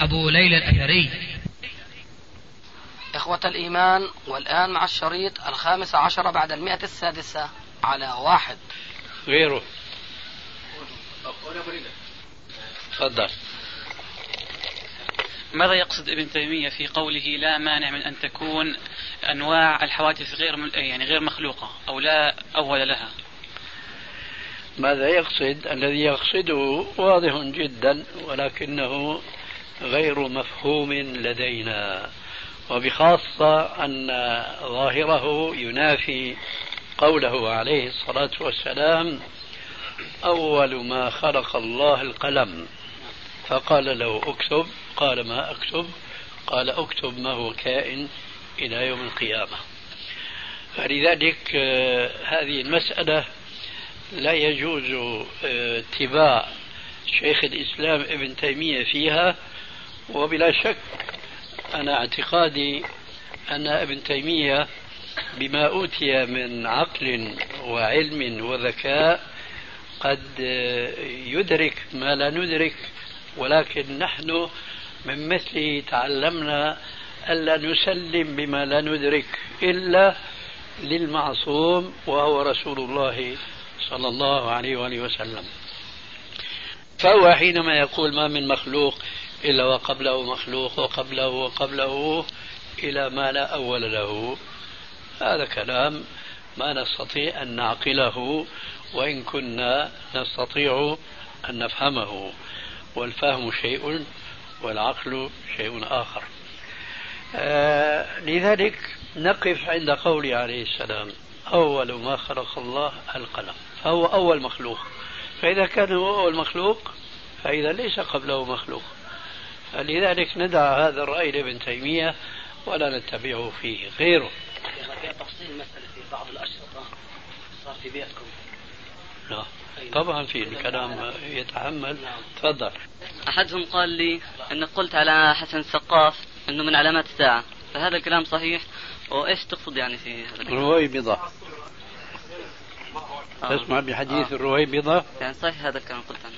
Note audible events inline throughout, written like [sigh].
أبو ليلى الأثري. إخوة الإيمان والآن مع الشريط الخامس عشر بعد المئة السادسة على واحد. غيره. تفضل. ماذا يقصد ابن تيمية في قوله لا مانع من أن تكون أنواع الحوادث غير يعني غير مخلوقة أو لا أول لها؟ ماذا يقصد؟ الذي يقصده واضح جدا ولكنه غير مفهوم لدينا. وبخاصة أن ظاهره ينافي قوله عليه الصلاة والسلام أول ما خلق الله القلم. فقال له اكتب قال ما أكتب؟ قال اكتب ما هو كائن إلى يوم القيامة. فلذلك آه، هذه المسألة لا يجوز آه، اتباع شيخ الإسلام ابن تيمية فيها وبلا شك أنا اعتقادي أن ابن تيمية بما أوتي من عقل وعلم وذكاء قد يدرك ما لا ندرك ولكن نحن من مثله تعلمنا ألا نسلم بما لا ندرك إلا للمعصوم وهو رسول الله صلى الله عليه وآله وسلم. فهو حينما يقول ما من مخلوق إلا وقبله مخلوق وقبله وقبله إلى ما لا أول له. هذا كلام ما نستطيع أن نعقله وإن كنا نستطيع أن نفهمه. والفهم شيء والعقل شيء آخر. آه لذلك نقف عند قوله عليه السلام. أول ما خلق الله القلم. فهو أول مخلوق. فإذا كان هو أول مخلوق فإذا ليس قبله مخلوق. فلذلك ندع هذا الرأي لابن تيمية ولا نتبعه فيه. غيره. تفصيل مسألة في بعض الأشرطة صار في بيئتكم. لا. طبعا في الكلام يتحمل. تفضل. أحدهم قال لي أنك قلت على حسن السقاف أنه من علامات الساعة. فهذا الكلام صحيح؟ وإيش تقصد يعني في هذا الرويبضة آه. تسمع بحديث آه. الرويبضة يعني صحيح هذا الكلام قلت عنه.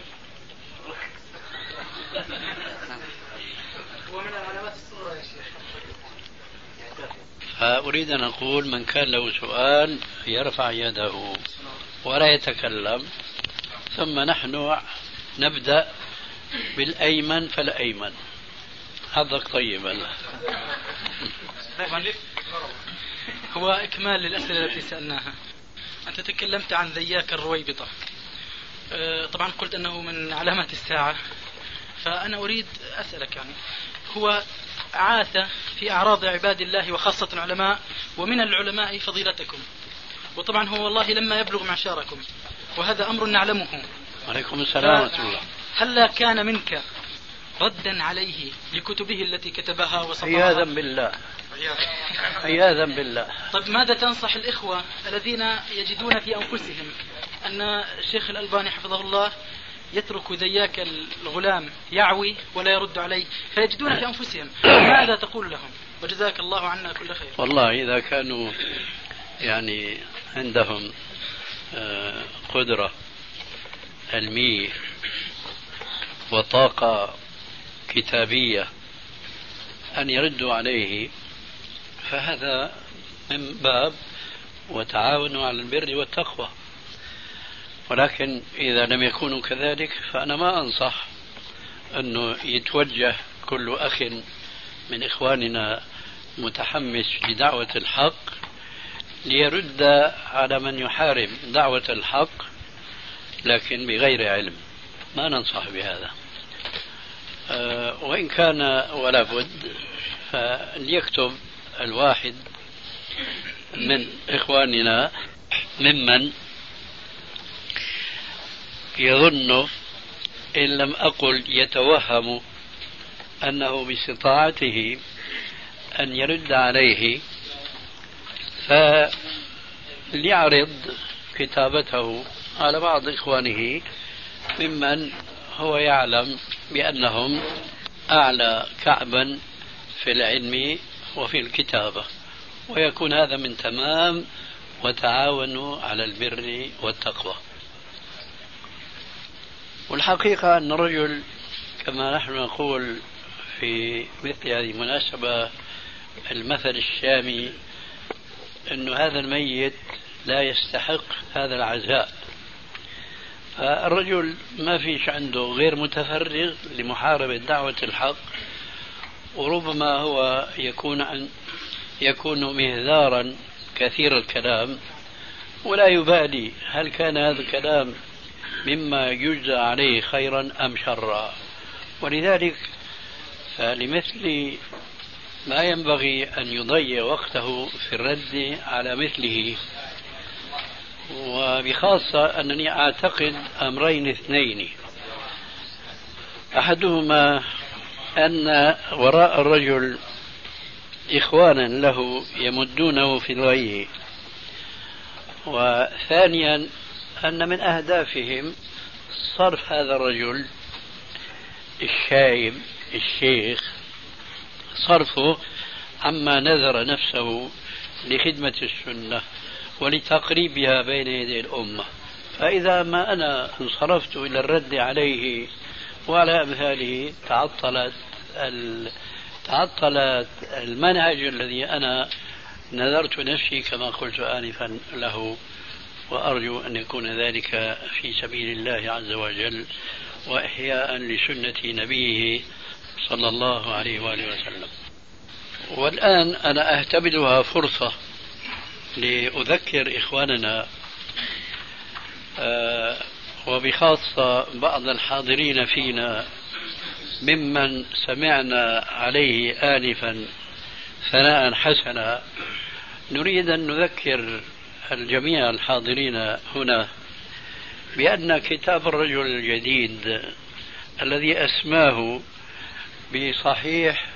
[laughs] فأريد أن أقول من كان له سؤال يرفع يده ولا يتكلم ثم نحن نبدأ بالأيمن فالأيمن. حظك طيب. هو إكمال للأسئلة التي سألناها. أنت تكلمت عن ذياك الرويبطة. أه، طبعا قلت أنه من علامات الساعة. فأنا أريد أسألك يعني هو عاث في أعراض عباد الله وخاصة العلماء ومن العلماء فضيلتكم. وطبعا هو والله لما يبلغ معشاركم وهذا أمر نعلمه. عليكم السلام ورحمة الله. هلا كان منك ردا عليه لكتبه التي كتبها وصفها. عياذا بالله. عياذا بالله. طيب ماذا تنصح الإخوة الذين يجدون في أنفسهم؟ أن الشيخ الألباني حفظه الله يترك ذياك الغلام يعوي ولا يرد عليه فيجدون في أنفسهم. ماذا تقول لهم؟ وجزاك الله عنا كل خير. والله إذا كانوا يعني عندهم آه، قدرة علمية وطاقة كتابية أن يردوا عليه فهذا من باب وتعاونوا على البر والتقوى. ولكن إذا لم يكونوا كذلك فأنا ما أنصح أنه يتوجه كل أخ من إخواننا متحمس لدعوة الحق ليرد على من يحارب دعوة الحق لكن بغير علم. ما ننصح بهذا. أه وإن كان ولا بد فليكتب الواحد من إخواننا ممن يظن إن لم أقل يتوهم أنه باستطاعته أن يرد عليه فليعرض كتابته على بعض إخوانه ممن هو يعلم بأنهم أعلى كعبا في العلم وفي الكتابة. ويكون هذا من تمام وتعاونوا على البر والتقوى. والحقيقة أن الرجل كما نحن نقول في مثل هذه المناسبة المثل الشامي أن هذا الميت لا يستحق هذا العزاء. فالرجل ما فيش عنده غير متفرغ لمحاربة دعوة الحق وربما هو يكون عن يكون مهذارا كثير الكلام ولا يبالي هل كان هذا الكلام مما يجزى عليه خيرا أم شرا. ولذلك فلمثل ما ينبغي أن يضيع وقته في الرد على مثله. وبخاصة أنني أعتقد أمرين اثنين. أحدهما أن وراء الرجل إخوانا له يمدونه في الغي. وثانيا أن من أهدافهم صرف هذا الرجل الشايب الشيخ صرفه عما نذر نفسه لخدمة السنة ولتقريبها بين يدي الأمة. فإذا ما أنا انصرفت إلى الرد عليه وعلى أمثاله تعطلت تعطلت المنهج الذي أنا نذرت نفسي كما قلت آنفا له. وأرجو أن يكون ذلك في سبيل الله عز وجل وإحياء لسنة نبيه صلى الله عليه وآله وسلم. والآن أنا أهتبلها فرصة لأذكر إخواننا آه، وبخاصة بعض الحاضرين فينا ممن سمعنا عليه آنفا ثناء حسنا. نريد أن نذكر الجميع الحاضرين هنا بأن كتاب الرجل الجديد الذي أسماه بصحيح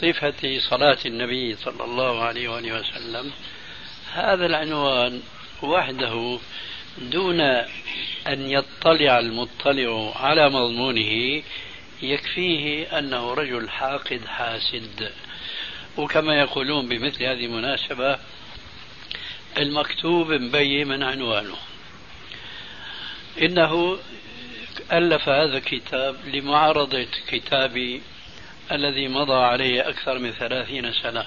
صفة صلاة النبي صلى الله عليه وآله وسلم هذا العنوان وحده دون أن يطلع المطلع على مضمونه يكفيه أنه رجل حاقد حاسد. وكما يقولون بمثل هذه المناسبة المكتوب مبين من عنوانه. إنه ألف هذا الكتاب لمعارضة كتابي الذي مضى عليه أكثر من ثلاثين سنة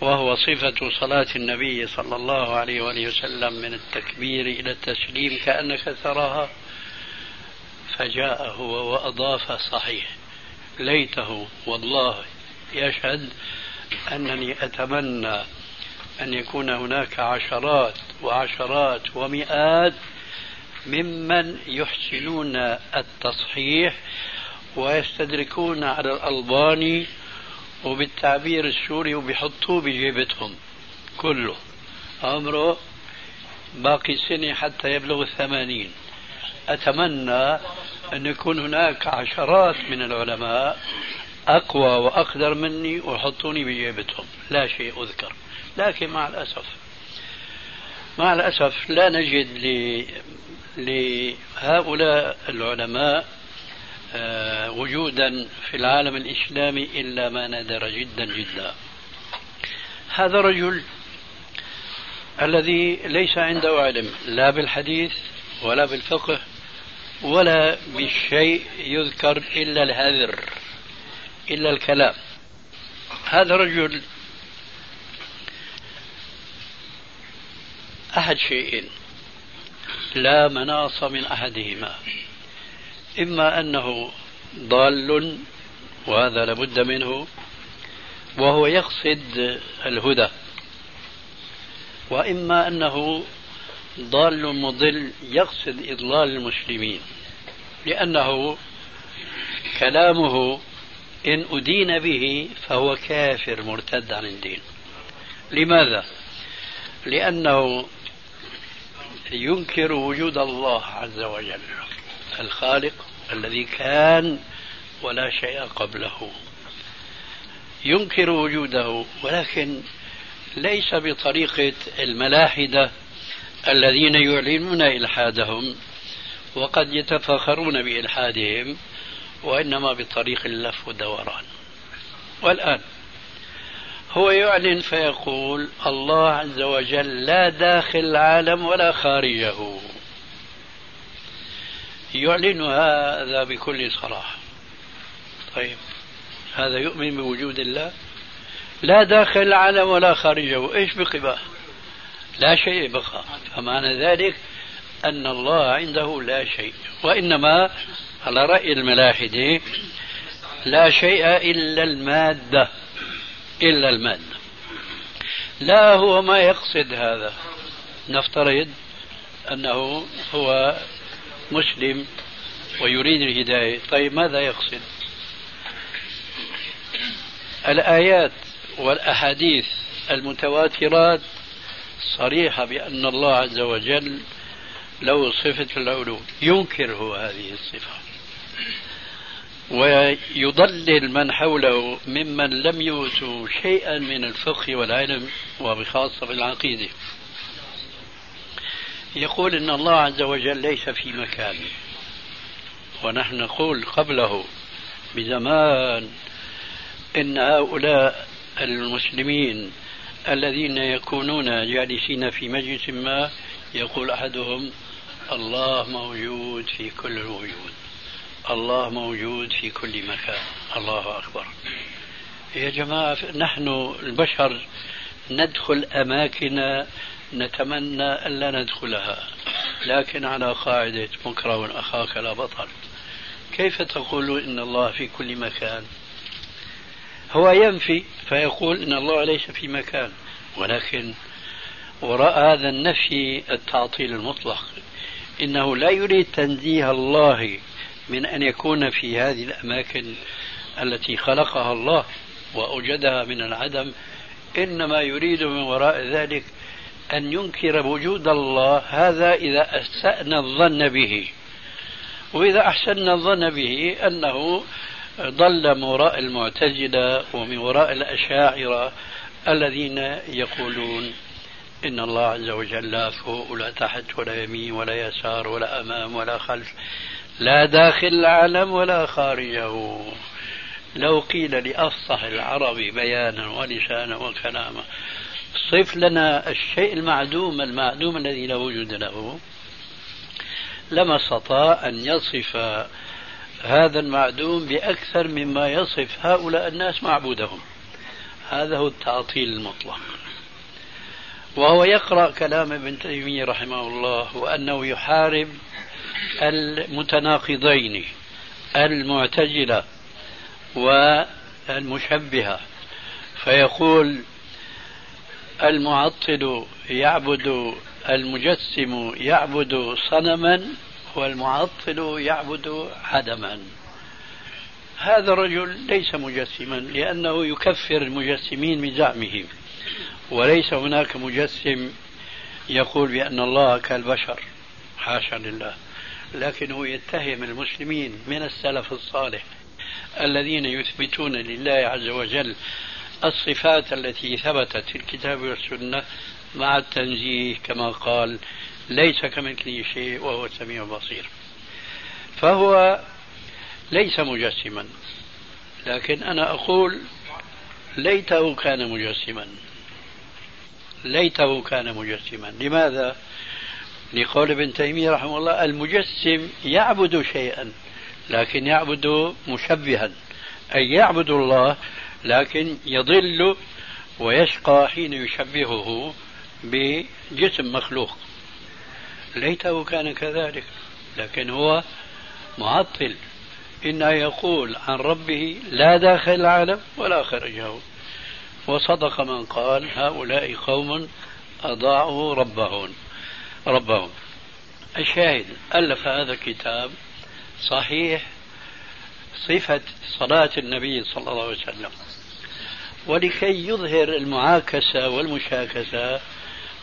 وهو صفة صلاة النبي صلى الله عليه وآله وسلم من التكبير إلى التسليم كأنك تراها فجاء هو وأضاف صحيح. ليته والله يشهد أنني أتمنى أن يكون هناك عشرات وعشرات ومئات ممن يحسنون التصحيح ويستدركون على الألباني وبالتعبير السوري وبيحطوه بجيبتهم كله. عمره باقي سنة حتى يبلغ الثمانين. أتمنى أن يكون هناك عشرات من العلماء أقوى وأقدر مني ويحطوني بجيبتهم. لا شيء أذكر. لكن مع الأسف مع الأسف لا نجد لهؤلاء العلماء آه، وجودا في العالم الإسلامي إلا ما نادر جدا جدا. هذا الرجل الذي ليس عنده علم لا بالحديث ولا بالفقه ولا بالشيء يذكر إلا الهذر إلا الكلام. هذا رجل أحد شيئين لا مناص من أحدهما إما أنه ضال وهذا لابد منه وهو يقصد الهدى وإما أنه ضال مضل يقصد إضلال المسلمين لأنه كلامه إن أدين به فهو كافر مرتد عن الدين لماذا؟ لأنه ينكر وجود الله عز وجل الخالق الذي كان ولا شيء قبله. ينكر وجوده ولكن ليس بطريقة الملاحدة الذين يعلنون إلحادهم وقد يتفاخرون بإلحادهم وإنما بطريق اللف والدوران. والآن هو يعلن فيقول الله عز وجل لا داخل العالم ولا خارجه. يعلن هذا بكل صراحة. طيب هذا يؤمن بوجود الله؟ لا داخل العالم ولا خارجه. إيش بقي لا شيء بقى. فمعنى ذلك أن الله عنده لا شيء وإنما على رأي الملاحدة لا شيء إلا المادة. إلا المادة لا هو ما يقصد هذا. نفترض أنه هو مسلم ويريد الهداية. طيب ماذا يقصد؟ الآيات والأحاديث المتواترات صريحة بأن الله عز وجل له صفة العلو. ينكر هو هذه الصفة. ويضلل من حوله ممن لم يؤتوا شيئا من الفقه والعلم وبخاصة بالعقيدة يقول إن الله عز وجل ليس في مكان ونحن نقول قبله بزمان إن هؤلاء المسلمين الذين يكونون جالسين في مجلس ما يقول أحدهم الله موجود في كل الوجود. الله موجود في كل مكان. الله أكبر. يا جماعة نحن البشر ندخل أماكن نتمنى ألا ندخلها. لكن على قاعدة مكره أخاك لا بطل. كيف تقول إن الله في كل مكان؟ هو ينفي فيقول إن الله ليس في مكان. ولكن وراء هذا النفي التعطيل المطلق. إنه لا يريد تنزيه الله من أن يكون في هذه الأماكن التي خلقها الله وأوجدها من العدم إنما يريد من وراء ذلك أن ينكر وجود الله هذا إذا أسأنا الظن به. وإذا أحسنا الظن به أنه ضل من وراء المعتزلة ومن وراء الأشاعرة الذين يقولون إن الله عز وجل لا فوق ولا تحت ولا يمين ولا يسار ولا أمام ولا خلف. لا داخل العالم ولا خارجه. لو قيل لأفصح العرب بيانا ولسانا وكلاما صف لنا الشيء المعدوم المعدوم الذي لا وجود له. لما استطاع أن يصف هذا المعدوم بأكثر مما يصف هؤلاء الناس معبودهم. هذا هو التعطيل المطلق. وهو يقرأ كلام ابن تيمية رحمه الله وأنه يحارب المتناقضين المعتزلة والمشبهة. فيقول المعطل يعبد المجسم يعبد صنما والمعطل يعبد عدما. هذا الرجل ليس مجسما لأنه يكفر المجسمين بزعمهم وليس هناك مجسم يقول بأن الله كالبشر. حاشا لله. لكنه يتهم المسلمين من السلف الصالح الذين يثبتون لله عز وجل الصفات التي ثبتت في الكتاب والسنة مع التنزيه كما قال ليس كمثله شيء وهو السميع البصير فهو ليس مجسما لكن أنا أقول ليته كان مجسما. ليته كان مجسما. لماذا؟ لقول ابن تيمية رحمه الله المجسم يعبد شيئا لكن يعبد مشبها أي يعبد الله لكن يضل ويشقى حين يشبهه بجسم مخلوق. ليته كان كذلك لكن هو معطل. إنه يقول عن ربه لا داخل العالم ولا خارجه. وصدق من قال هؤلاء قوم أضاعوا ربهم. ربهم. الشاهد ألف هذا الكتاب صحيح صفة صلاة النبي صلى الله عليه وسلم. ولكي يظهر المعاكسة والمشاكسة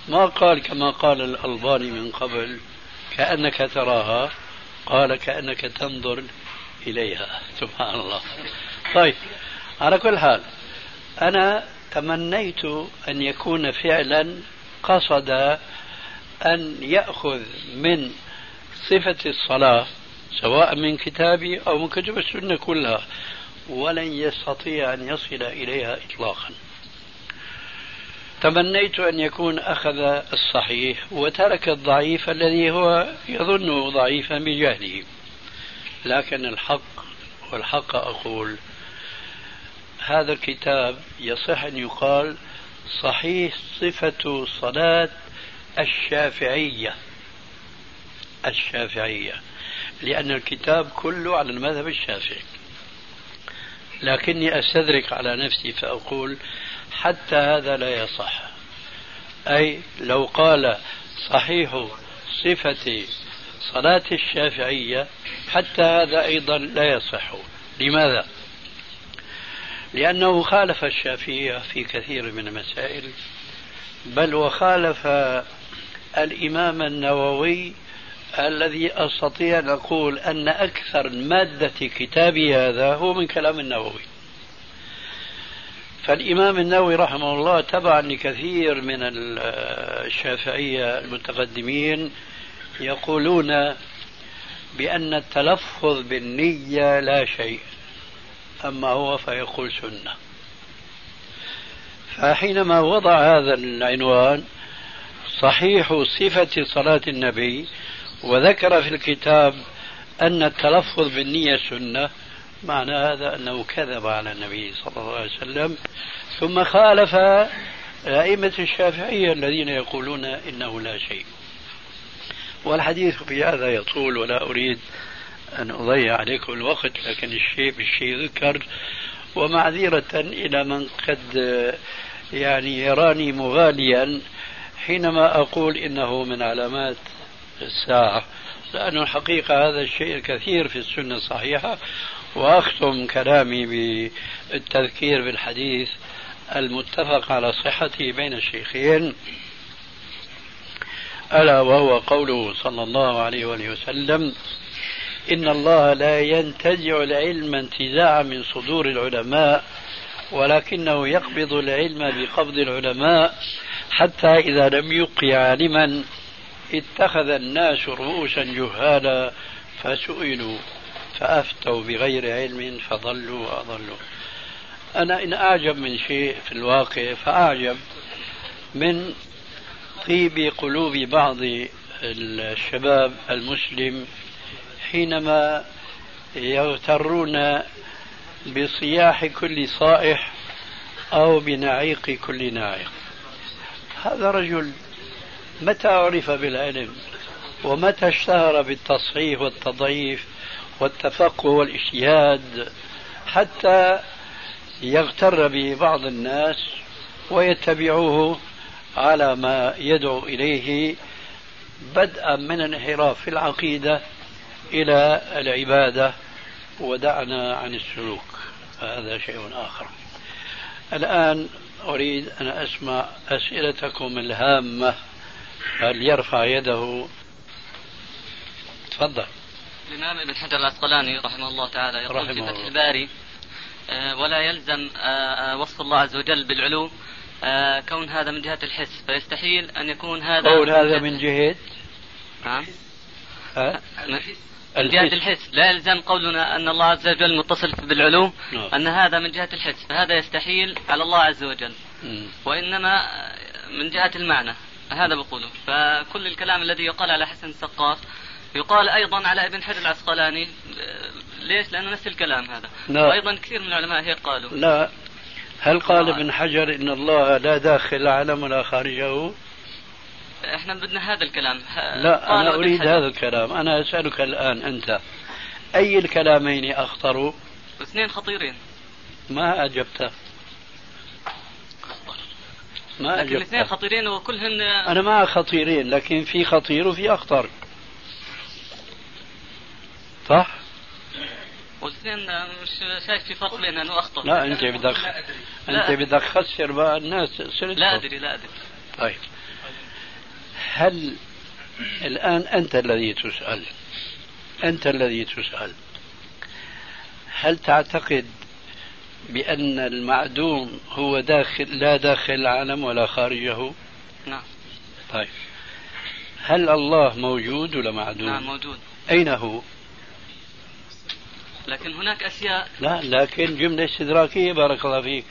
ما قال كما قال الألباني من قبل كأنك تراها قال كأنك تنظر إليها. سبحان الله. طيب على كل حال أنا تمنيت أن يكون فعلا قصد أن يأخذ من صفة الصلاة سواء من كتابي أو من كتب السنة كلها ولن يستطيع أن يصل إليها إطلاقا. تمنيت أن يكون أخذ الصحيح وترك الضعيف الذي هو يظنه ضعيفا بجهله لكن الحق والحق أقول هذا الكتاب يصح أن يقال صحيح صفة صلاة الشافعية. الشافعية. لأن الكتاب كله على المذهب الشافعي. لكني أستدرك على نفسي فأقول حتى هذا لا يصح. أي لو قال صحيح صفة صلاة الشافعية حتى هذا أيضا لا يصح. لماذا؟ لأنه خالف الشافعية في كثير من المسائل بل وخالف الإمام النووي الذي أستطيع أن أقول أن أكثر مادة كتابي هذا هو من كلام النووي. فالإمام النووي رحمه الله تبعا لكثير من الشافعية المتقدمين يقولون بأن التلفظ بالنية لا شيء أما هو فيقول سنة. فحينما وضع هذا العنوان صحيح صفة صلاة النبي وذكر في الكتاب أن التلفظ بالنية سنة معنى هذا أنه كذب على النبي صلى الله عليه وسلم. ثم خالف أئمة الشافعية الذين يقولون إنه لا شيء. والحديث في هذا يطول ولا أريد أن أضيع عليكم الوقت لكن الشيء بالشيء ذكر. ومعذرة إلى من قد يعني يراني مغاليا حينما أقول إنه من علامات الساعة لأن الحقيقة هذا الشيء الكثير في السنة الصحيحة وأختم كلامي بالتذكير بالحديث المتفق على صحته بين الشيخين ألا وهو قوله صلى الله عليه وآله وسلم إن الله لا ينتزع العلم انتزاعا من صدور العلماء ولكنه يقبض العلم بقبض العلماء حتى إذا لم يبق عالما اتخذ الناس رؤوسا جهالا فسئلوا فأفتوا بغير علم فضلوا وأضلوا. أنا إن أعجب من شيء في الواقع فأعجب من طيب قلوب بعض الشباب المسلم حينما يغترون بصياح كل صائح أو بنعيق كل ناعق. هذا رجل متى عرف بالعلم ومتى اشتهر بالتصحيح والتضعيف والتفقه والاجتهاد حتى يغتر به بعض الناس ويتبعوه على ما يدعو إليه بدءا من الانحراف في العقيدة إلى العبادة. ودعنا عن السلوك. هذا شيء آخر. الآن أريد أن أسمع أسئلتكم الهامة. هل يرفع يده؟ تفضل. الإمام ابن حجر العسقلاني رحمه الله تعالى يقول رحمه في فتح. الباري آه، ولا يلزم آه، آه، وصف الله عز وجل بالعلو كون هذا من جهة الحس فيستحيل أن يكون هذا قول هذا من جهة نعم. جهة الحس لا يلزم قولنا أن الله عز وجل متصل بالعلو نعم. أن هذا من جهة الحس فهذا يستحيل على الله عز وجل. وإنما من جهة المعنى هذا بقوله فكل الكلام الذي يقال على حسن السقاف يقال أيضا على ابن حجر العسقلاني ليش؟ لأنه نفس الكلام هذا لا. وأيضا كثير من العلماء هيك قالوا لا هل قال. ابن حجر إن الله لا داخل العالم ولا خارجه؟ إحنا بدنا هذا الكلام. لا أنا أريد. هذا الكلام. أنا أسألك الآن أنت أي الكلامين أخطر؟ اثنين خطيرين. ما أجبت. ما لكن الاثنين خطيرين وكلهن أنا مع خطيرين لكن في خطير وفي أخطر. صح؟ والاثنين مش شايف في فرق بينهن وأخطر. لا أنت بدك. أنت بدك تخسر بقى الناس لا أدري لا أدري. طيب. هل الآن أنت الذي تسأل أنت الذي تسأل هل تعتقد بأن المعدوم هو داخل لا داخل العالم ولا خارجه؟ نعم طيب هل الله موجود ولا معدوم؟ نعم موجود أين هو؟ لكن هناك أشياء لا لكن جملة إستدراكية بارك الله فيك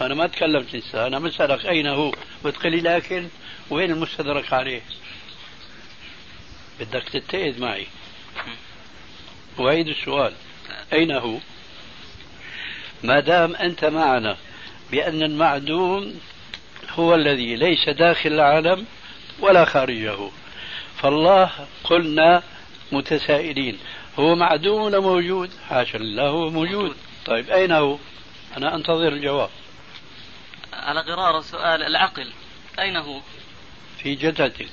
أنا ما تكلمت لسه أنا بسألك أين هو؟ بتقولي لكن وين المستدرك عليه؟ بدك تتئذ معي. وعيد السؤال أين هو؟ ما دام أنت معنا بأن المعدوم هو الذي ليس داخل العالم ولا خارجه فالله قلنا متسائلين هو معدوم ولا موجود؟ حاشا لله هو موجود. طيب أين هو؟ أنا أنتظر الجواب. على غرار سؤال العقل. أين هو؟ في جسدك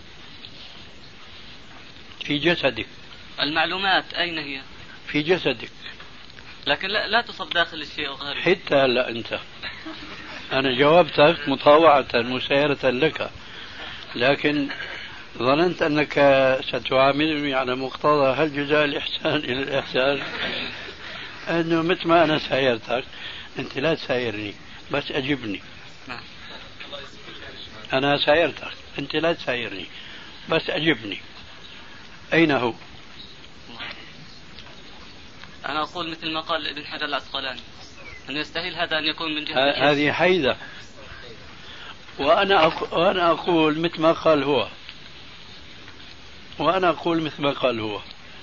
في جسدك المعلومات أين هي؟ في جسدك لكن لا, لا تصب داخل الشيء وخارجه حتى هلا أنت. أنا جاوبتك مطاوعة مسيرة لك. لكن ظننت أنك ستعاملني على مقتضى هل جزاء الإحسان [laughs] إلى الإحسان؟ أنه مثل ما أنا سايرتك أنت لا تسايرني بس أجبني. نعم. أنا سايرتك أنت لا تسايرني بس أجبني. أين هو؟ أنا أقول مثل ما قال ابن حجر العسقلاني أنه يستحيل هذا أن يكون من جهة. هذه حيدة وأنا أق... وأنا أقول مثل ما قال هو. وأنا أقول مثل ما قال هو.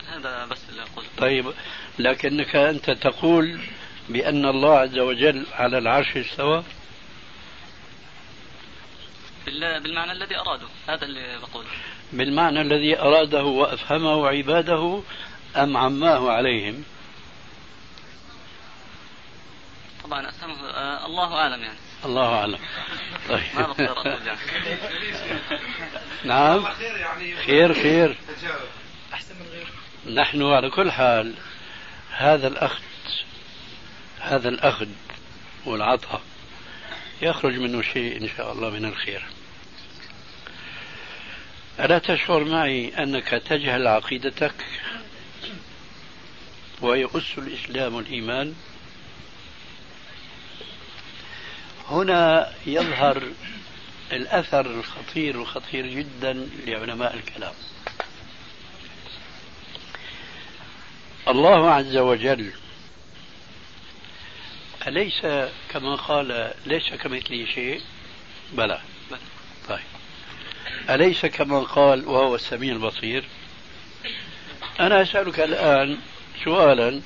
هذا بس اللي أقول طيب لكنك أنت تقول بأن الله عز وجل على العرش استوى؟ بالمعنى الذي أراده. هذا اللي بقوله. بالمعنى الذي أراده وأفهمه عباده أم عماه عليهم. طبعا أفهمه. آه الله أعلم يعني. الله أعلم. طيب. ما بقدر أقول يعني. [laughs] نعم. خير خير. أحسن من غيره نحن على كل حال هذا الأخذ هذا الأخذ والعطاء يخرج منه شيء إن شاء الله من الخير. ألا تشعر معي أنك تجهل عقيدتك؟ ويؤس الإسلام الإيمان. هنا يظهر الأثر الخطير الخطير جدا لعلماء الكلام. الله عز وجل أليس كما قال ليس كمثله شيء؟ بلى. أليس كما قال وهو السميع البصير؟ أنا أسألك الآن سؤالا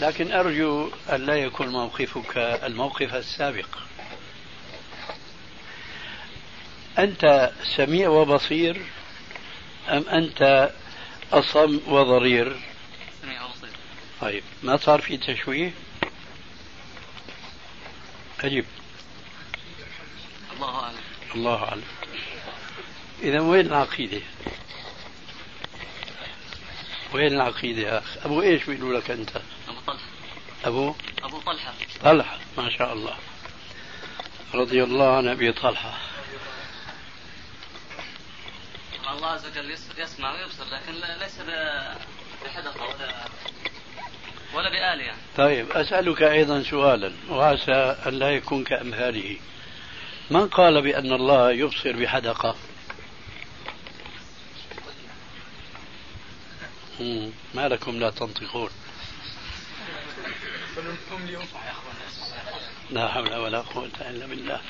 لكن أرجو أن لا يكون موقفك الموقف السابق. أنت سميع وبصير أم أنت أصم وضرير؟ سميع وبصير. طيب ما صار في تشويه؟ أجب الله أعلم. الله أعلم. إذا وين العقيدة؟ وين العقيدة يا أخي أبو إيش بيقولوا لك أنت؟ أبو طلحة. أبو؟ أبو طلحة. طلحة ما شاء الله. رضي الله عن أبي طلحة. الله عز وجل يس- يسمع ويبصر لكن ليس بحدقة ولا ولا بآلة يعني. طيب أسألك أيضا سؤالا وعسى أن لا يكون كأمثاله. من قال بأن الله يبصر بحدقة؟ ما لكم لا تنطقون. لا حول ولا قوة إلا بالله.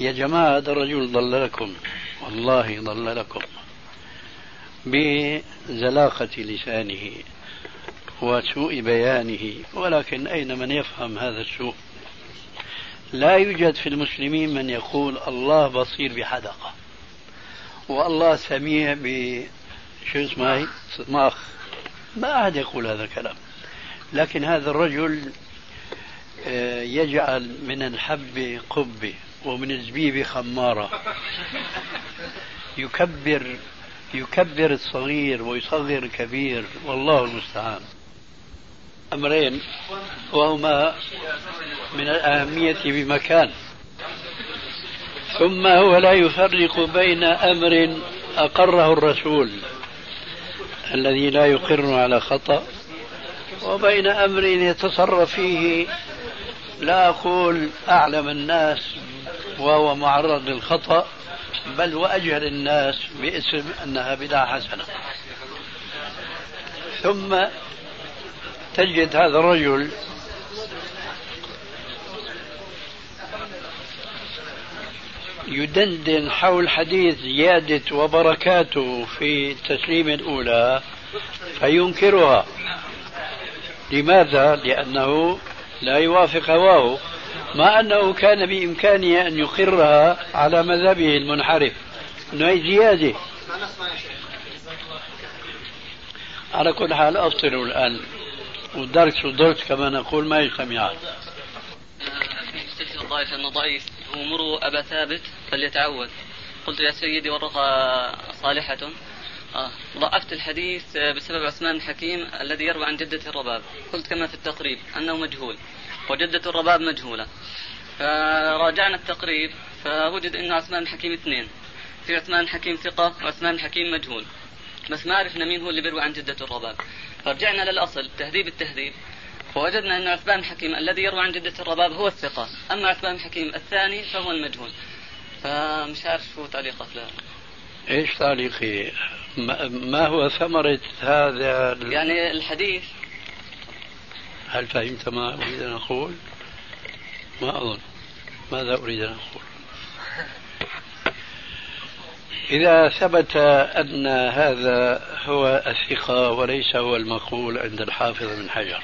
يا جماعة هذا الرجل ضل لكم. والله ضل لكم. بزلاقة لسانه وسوء بيانه. ولكن أين من يفهم هذا السوء؟ لا يوجد في المسلمين من يقول الله بصير بحدقة. والله سميع شو اسمه هي؟ صماخ ما أحد يقول هذا الكلام. لكن هذا الرجل آه، يجعل من الحب قبة ومن الزبيب خمارة. يكبر يكبر الصغير ويصغر الكبير. والله المستعان. أمرين وهما من الأهمية بمكان. ثم هو لا يفرق بين أمر أقره الرسول. الذي لا يقر على خطأ وبين أمر يتصرف فيه لا أقول أعلم الناس وهو معرض للخطأ بل وأجهل الناس باسم أنها بدعة حسنة. ثم تجد هذا الرجل يدندن حول حديث زيادة وبركاته في التسليم الأولى فينكرها. لماذا؟ لأنه لا يوافق هواه. مع أنه كان بإمكانه أن يقرها على مذهبه المنحرف. أنه هي زيادة. على كل حال أفطروا الآن. والدرس والدرس كما نقول ما يجتمعان. أنه ضعيف ومروا أبا ثابت. فليتعود. قلت يا سيدي ورقة صالحة. آه. ضعفت الحديث بسبب عثمان الحكيم الذي يروى عن جدة الرباب. قلت كما في التقريب أنه مجهول وجدة الرباب مجهولة. فراجعنا التقريب فوجد أن عثمان الحكيم اثنين. في عثمان الحكيم ثقة وعثمان الحكيم مجهول. بس ما عرفنا مين هو اللي بيروي عن جدة الرباب. فرجعنا للأصل تهذيب التهذيب. فوجدنا أن عثمان الحكيم الذي يروي عن جدة الرباب هو الثقة. أما عثمان الحكيم الثاني فهو المجهول. فمش عارف شو تعليقك له إيش تعليقي؟ ما هو ثمرة هذا يعني الحديث هل فهمت ما أريد أن أقول؟ ما أظن ماذا أريد أن أقول؟ إذا ثبت أن هذا هو الثقة وليس هو المقول عند الحافظ بن حجر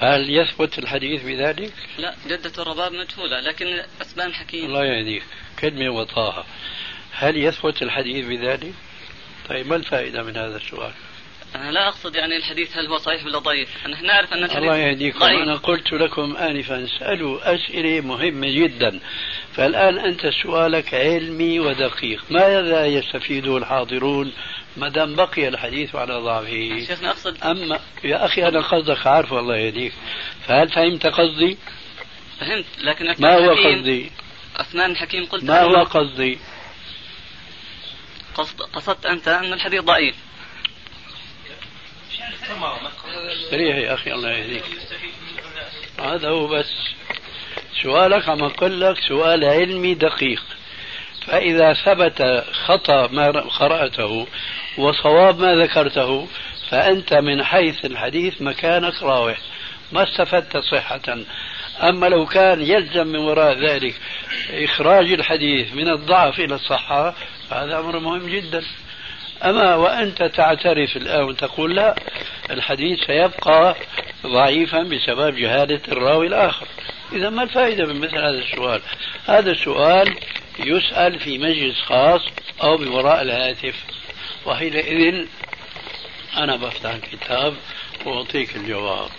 فهل يثبت الحديث بذلك؟ لا جدة الرباب مجهولة لكن أسبان حكيم الله يهديك كلمة وطاها هل يثبت الحديث بذلك؟ طيب ما الفائدة من هذا السؤال؟ أنا لا أقصد يعني الحديث هل هو صحيح ولا ضعيف نحن نعرف أن الحديث الله يهديكم ضعيف. أنا قلت لكم آنفا اسألوا أسئلة مهمة جدا فالآن أنت سؤالك علمي ودقيق ماذا يستفيده الحاضرون ما دام بقي الحديث على ضعفه شيخنا أقصد أما يا أخي أنا قصدك عارف الله يهديك فهل فهمت قصدي؟ فهمت لكن ما هو قصدي؟ أثنان الحكيم قلت ما هو قصدي؟ قصد قصدت أنت أن الحديث ضعيف استريح يا أخي الله يهديك هذا هو بس سؤالك عم أقول لك سؤال علمي دقيق فإذا ثبت خطأ ما قرأته وصواب ما ذكرته فأنت من حيث الحديث مكانك راوح ما استفدت صحة. أما لو كان يلزم من وراء ذلك إخراج الحديث من الضعف إلى الصحة فهذا أمر مهم جدا. أما وأنت تعترف الآن وتقول لا الحديث سيبقى ضعيفا بسبب جهالة الراوي الآخر. إذا ما الفائدة من مثل هذا السؤال؟ هذا السؤال يسأل في مجلس خاص أو من وراء الهاتف. وحينئذ أنا بفتح الكتاب وأعطيك الجواب.